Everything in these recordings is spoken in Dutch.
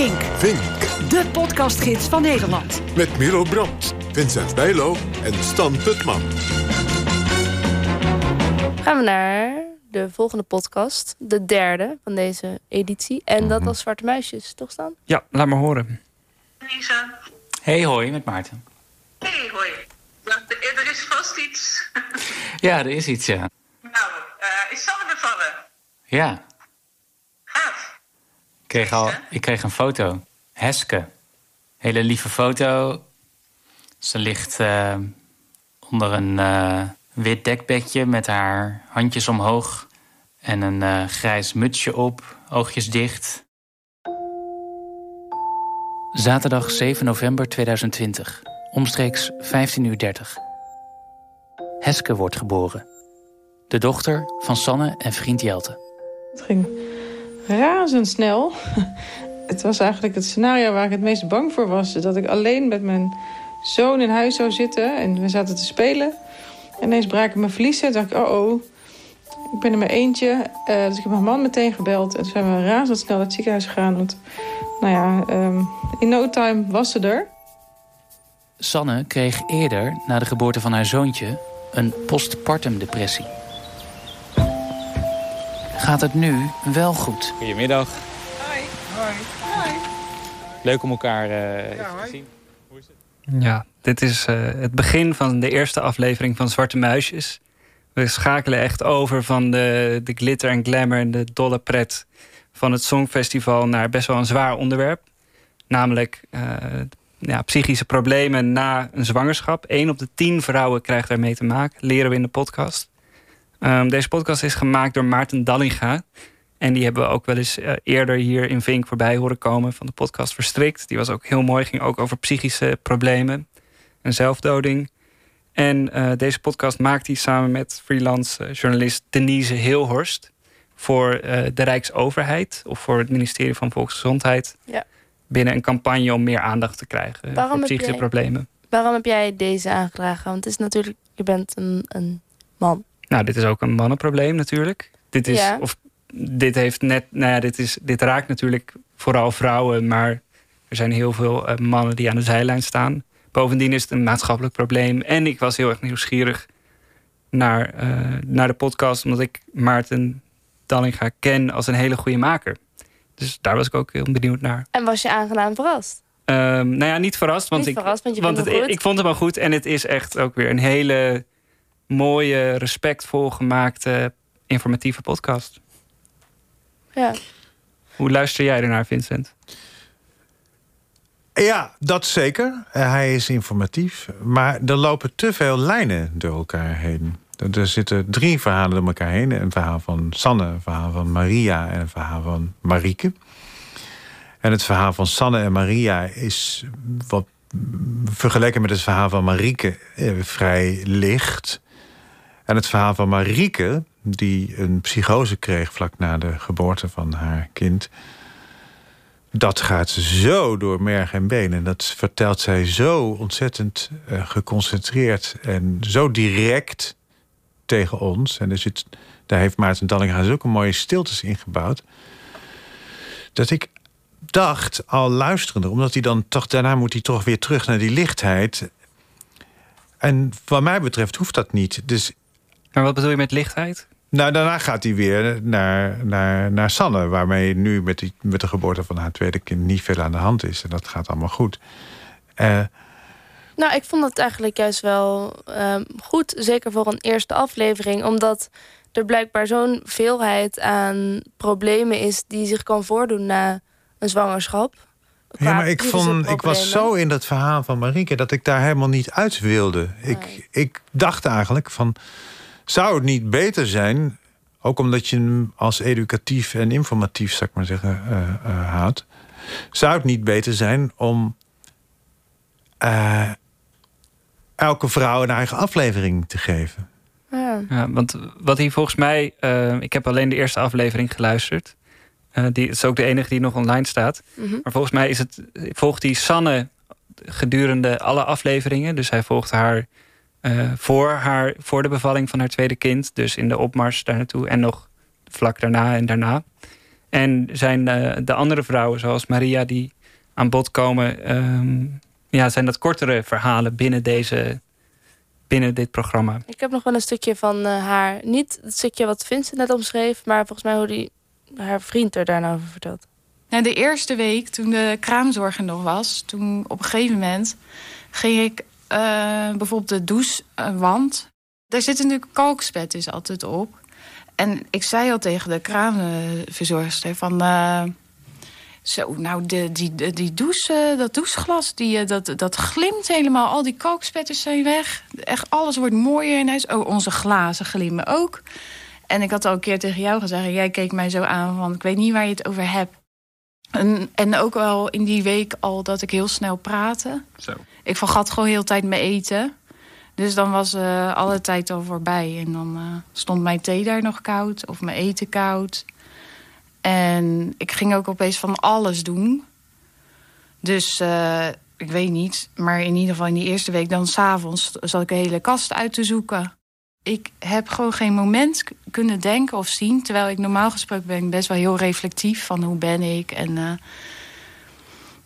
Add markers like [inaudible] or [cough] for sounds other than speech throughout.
Vink. Vink. De podcastgids van Nederland. Met Milo Brandt, Vincent Bijlo en Stan Putman. Gaan we naar de volgende podcast. De derde van deze editie. En dat was Zwarte Muisjes, toch Stan? Ja, laat maar horen. Lisa. Hey, hoi, met Maarten. Hey, hoi. Ja, er is vast iets. [laughs] Ja, er is iets, ja. nou, eh, is Sanne bevallen? Ja, kreeg, al, ik kreeg een foto. Heske. Hele lieve foto. Ze ligt eh, onder een eh, wit dekbedje met haar handjes omhoog. En een eh, grijs mutsje op, oogjes dicht. Zaterdag 7 november 2020. Omstreeks 15.30 uur. Heske wordt geboren. De dochter van Sanne en vriend Jelte. Het ging razendsnel. [laughs] Het was eigenlijk het scenario waar ik het meest bang voor was. Dat ik alleen met mijn zoon in huis zou zitten en we zaten te spelen. En ineens braken mijn vliezen. Toen dacht ik, oh oh, ik ben er maar eentje. Eh, dus ik heb mijn man meteen gebeld. En toen zijn we razendsnel naar het ziekenhuis gegaan. Want, nou ja, ehm, in no time was ze er. Sanne kreeg eerder, na de geboorte van haar zoontje, een postpartum depressie. Gaat het nu wel goed? Goedemiddag. Hoi. Hoi. Leuk om elkaar eh, even te zien. Ja, dit is eh, het begin van de eerste aflevering van Zwarte Muisjes. We schakelen echt over van de, de glitter en glamour en de dolle pret van het Songfestival naar best wel een zwaar onderwerp. Namelijk eh, ja, psychische problemen na een zwangerschap. Eén op de tien vrouwen krijgt daarmee te maken, leren we in de podcast. Ehm, deze podcast is gemaakt door Maarten Dallinga. En die hebben we ook wel eens eh, eerder hier in Vink voorbij horen komen van de podcast Verstrikt. Die was ook heel mooi, ging ook over psychische problemen en zelfdoding. En eh, deze podcast maakt hij samen met freelance eh, journalist Denise Heelhorst voor de Rijksoverheid of voor het ministerie van Volksgezondheid. Ja. Binnen een campagne om meer aandacht te krijgen Waarom voor psychische jij- problemen. Waarom heb jij deze aangedragen? Want het is natuurlijk, je bent een, een man. Nou, dit is ook een mannenprobleem natuurlijk. Dit is, Ja. of dit heeft net, nou ja, dit is, dit raakt natuurlijk vooral vrouwen, maar er zijn heel veel eh, mannen die aan de zijlijn staan. Bovendien is het een maatschappelijk probleem. En ik was heel erg nieuwsgierig naar, eh, naar de podcast, omdat ik Maarten Dallinga ken als een hele goede maker. Dus daar was ik ook heel benieuwd naar. En was je aangenaam verrast? Ehm, nou ja, niet verrast, want, Niet ik, verrast, want het, ik vond hem wel goed. En het is echt ook weer een hele mooie, respectvol gemaakte, informatieve podcast. Ja. Hoe luister jij ernaar, Vincent? Ja, dat zeker. Eh, hij is informatief. Maar er lopen te veel lijnen door elkaar heen. Er, zitten drie verhalen door elkaar heen. Een verhaal van Sanne, een verhaal van Maria en een verhaal van Marieke. En het verhaal van Sanne en Maria is wat vergeleken met het verhaal van Marieke eh, vrij licht. En het verhaal van Marieke, die een psychose kreeg vlak na de geboorte van haar kind dat gaat zo door merg en been. En dat vertelt zij zo ontzettend eh, geconcentreerd en zo direct tegen ons. En er zit, daar heeft Maarten Dallinga zulke mooie stiltes in gebouwd. Dat ik dacht, al luisterende, omdat hij dan toch daarna moet hij toch weer terug naar die lichtheid. En wat mij betreft hoeft dat niet. Dus Maar wat bedoel je met lichtheid? nou, daarna gaat hij weer naar, naar, naar Sanne, waarmee nu met, die, met de geboorte van haar tweede kind niet veel aan de hand is. En dat gaat allemaal goed. Eh, Nou, ik vond het eigenlijk juist wel ehm, goed. Zeker voor een eerste aflevering. Omdat er blijkbaar zo'n veelheid aan problemen is die zich kan voordoen na een zwangerschap. ja, maar ik, vond, ik was zo in dat verhaal van Marieke dat ik daar helemaal niet uit wilde. Ik, ik dacht eigenlijk van, zou het niet beter zijn, ook omdat je hem als educatief en informatief, zou ik maar zeggen, eh eh, haat, zou het niet beter zijn om eh, elke vrouw een eigen aflevering te geven? Ja. Ja, want wat hij volgens mij... eh, ik heb alleen de eerste aflevering geluisterd. Eh, die is ook de enige die nog online staat. Mhm. Maar volgens mij is het, volgt hij Sanne gedurende alle afleveringen. Dus hij volgt haar, eh, voor haar voor de bevalling van haar tweede kind. Dus in de opmars daar naartoe. En nog vlak daarna en daarna. En zijn uh, de andere vrouwen, zoals Maria, die aan bod komen, um, ja, zijn dat kortere verhalen binnen, deze, binnen dit programma. Ik heb nog wel een stukje van uh, haar. Niet het stukje wat Vincent net omschreef, maar volgens mij hoe die, haar vriend er daarna over vertelt. Nou, de eerste week, toen de kraamzorg er nog was, toen op een gegeven moment ging ik bijvoorbeeld de douchewand. Daar zitten natuurlijk kalkspet altijd op. En ik zei al tegen de kraamverzorgster van... Uh, zo, nou, de, die, die, douche, dat doucheglas, die, eh, dat, dat glimt helemaal. Al die kalkspetters zijn weg. Echt, alles wordt mooier in huis. Oh, onze glazen glimmen ook. En ik had al een keer tegen jou gezegd... jij keek mij zo aan van, ik weet niet waar je het over hebt. En, en ook wel in die week al dat ik heel snel praatte. Zo. Ik vergat gewoon heel de tijd mijn eten. Dus dan was uh, alle tijd al voorbij. En dan uh, stond mijn thee daar nog koud of mijn eten koud. En ik ging ook opeens van alles doen. Dus uh, ik weet niet. Maar in ieder geval in die eerste week dan s'avonds zat ik de hele kast uit te zoeken. Ik heb gewoon geen moment kunnen denken of zien. Terwijl ik normaal gesproken ben best wel heel reflectief van hoe ben ik. En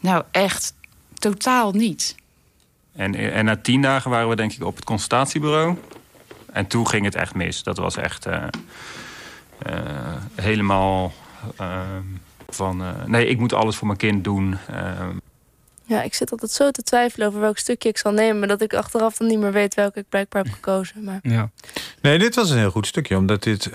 nou echt totaal niet. En, en na tien dagen waren we denk ik op het consultatiebureau. En toen ging het echt mis. Dat was echt uh, uh, helemaal uh, van... nee, ik moet alles voor mijn kind doen. Ja, ik zit altijd zo te twijfelen over welk stukje ik zal nemen... dat ik achteraf dan niet meer weet welke ik blijkbaar heb gekozen. Maar... Ja. Nee, dit was een heel goed stukje, omdat dit...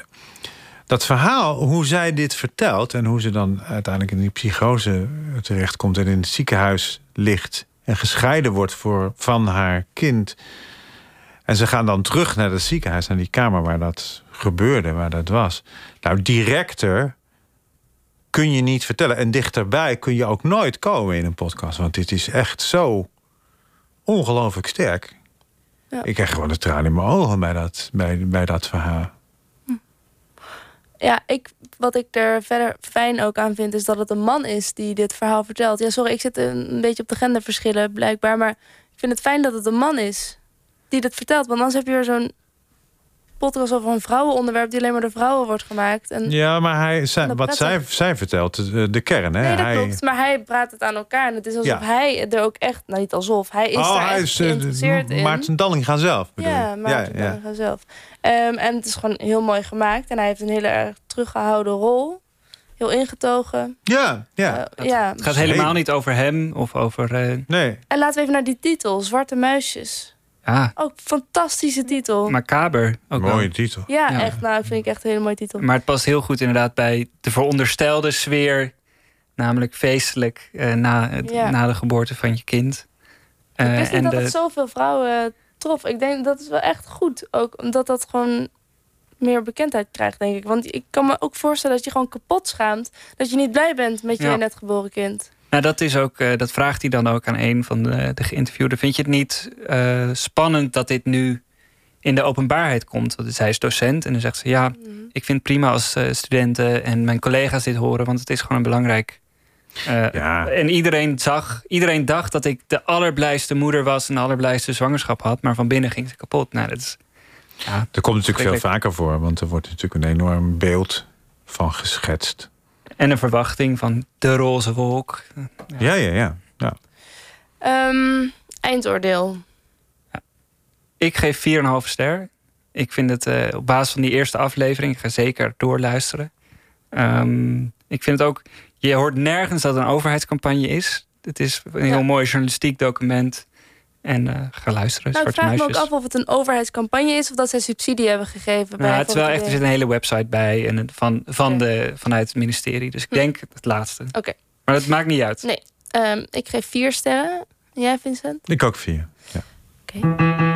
Dat verhaal, hoe zij dit vertelt... en hoe ze dan uiteindelijk in die psychose terechtkomt... en in het ziekenhuis ligt en gescheiden wordt voor, van haar kind. En ze gaan dan terug naar het ziekenhuis, naar die kamer waar dat gebeurde, waar dat was. Nou, directer kun je niet vertellen. En dichterbij kun je ook nooit komen in een podcast. Want dit is echt zo ongelooflijk sterk. Ja. Ik krijg gewoon de tranen in mijn ogen bij dat, bij, bij dat verhaal. Ja, ik, wat ik er verder fijn ook aan vind, is dat het een man is die dit verhaal vertelt. Ja, sorry, ik zit een beetje op de genderverschillen blijkbaar. Maar ik vind het fijn dat het een man is die dit vertelt. Want anders heb je weer zo'n podcast over een vrouwenonderwerp die alleen maar door vrouwen wordt gemaakt. En ja, maar hij, zij, wat zij, zij vertelt, de, de kern. Hè? Nee, dat hij... klopt. Maar hij praat het aan elkaar. En het is alsof ja. hij er ook echt, nou niet alsof, hij is oh, daar hij is, geïnteresseerd in. Maarten Dallinga zelf. Bedoel. Ja, Maarten ja, Dallinga zelf. Um, en het is gewoon heel mooi gemaakt. En hij heeft een hele erg teruggehouden rol. Heel ingetogen. Ja, ja. Uh, ja. Het gaat helemaal niet over hem of over... Uh... Nee. En laten we even naar die titel. Zwarte muisjes. Ja. Ook fantastische titel. Macaber. Ook mooie wel. titel. Ja, ja, echt. Nou, vind ik echt een hele mooie titel. Maar het past heel goed inderdaad bij de veronderstelde sfeer. Namelijk feestelijk uh, na, het, ja. na de geboorte van je kind. ik wist niet dat de... het zoveel vrouwen trof. Ik denk dat is wel echt goed. Ook omdat dat gewoon meer bekendheid krijgt, denk ik. Want ik kan me ook voorstellen dat je gewoon kapot schaamt. Dat je niet blij bent met je ja. net geboren kind. Nou, dat is ook, uh, dat vraagt hij dan ook aan een van de, de geïnterviewden. Vind je het niet uh, spannend dat dit nu in de openbaarheid komt? Want zij is docent en dan zegt ze: Ja, mm. ik vind het prima als uh, studenten en mijn collega's dit horen, want het is gewoon een belangrijk. ja. En iedereen zag, iedereen dacht dat ik de allerblijste moeder was en de allerblijste zwangerschap had, maar van binnen ging ze kapot. Nou, dat is. Ja, er komt natuurlijk veel vaker voor, want er wordt natuurlijk een enorm beeld van geschetst. En een verwachting van de roze wolk. Ja, ja, ja. ja. Um, eindoordeel. Ja. Ik geef 4,5 ster. Ik vind het uh, op basis van die eerste aflevering, ik ga zeker doorluisteren. Um, ik vind het ook, je hoort nergens dat het een overheidscampagne is. Het is een heel ja. mooi journalistiek document. En uh, ga luisteren. Nou, ik vraag muisjes. me ook af of het een overheidscampagne is of dat zij subsidie hebben gegeven. Nou, het is wel echt, er zit een hele website bij en van, van okay. de, vanuit het ministerie. Dus ik hm. denk het laatste. Oké. Okay. Maar dat maakt niet uit. Nee. Um, ik geef vier sterren. Jij, Vincent? Ik ook vier. Ja. Oké. Okay.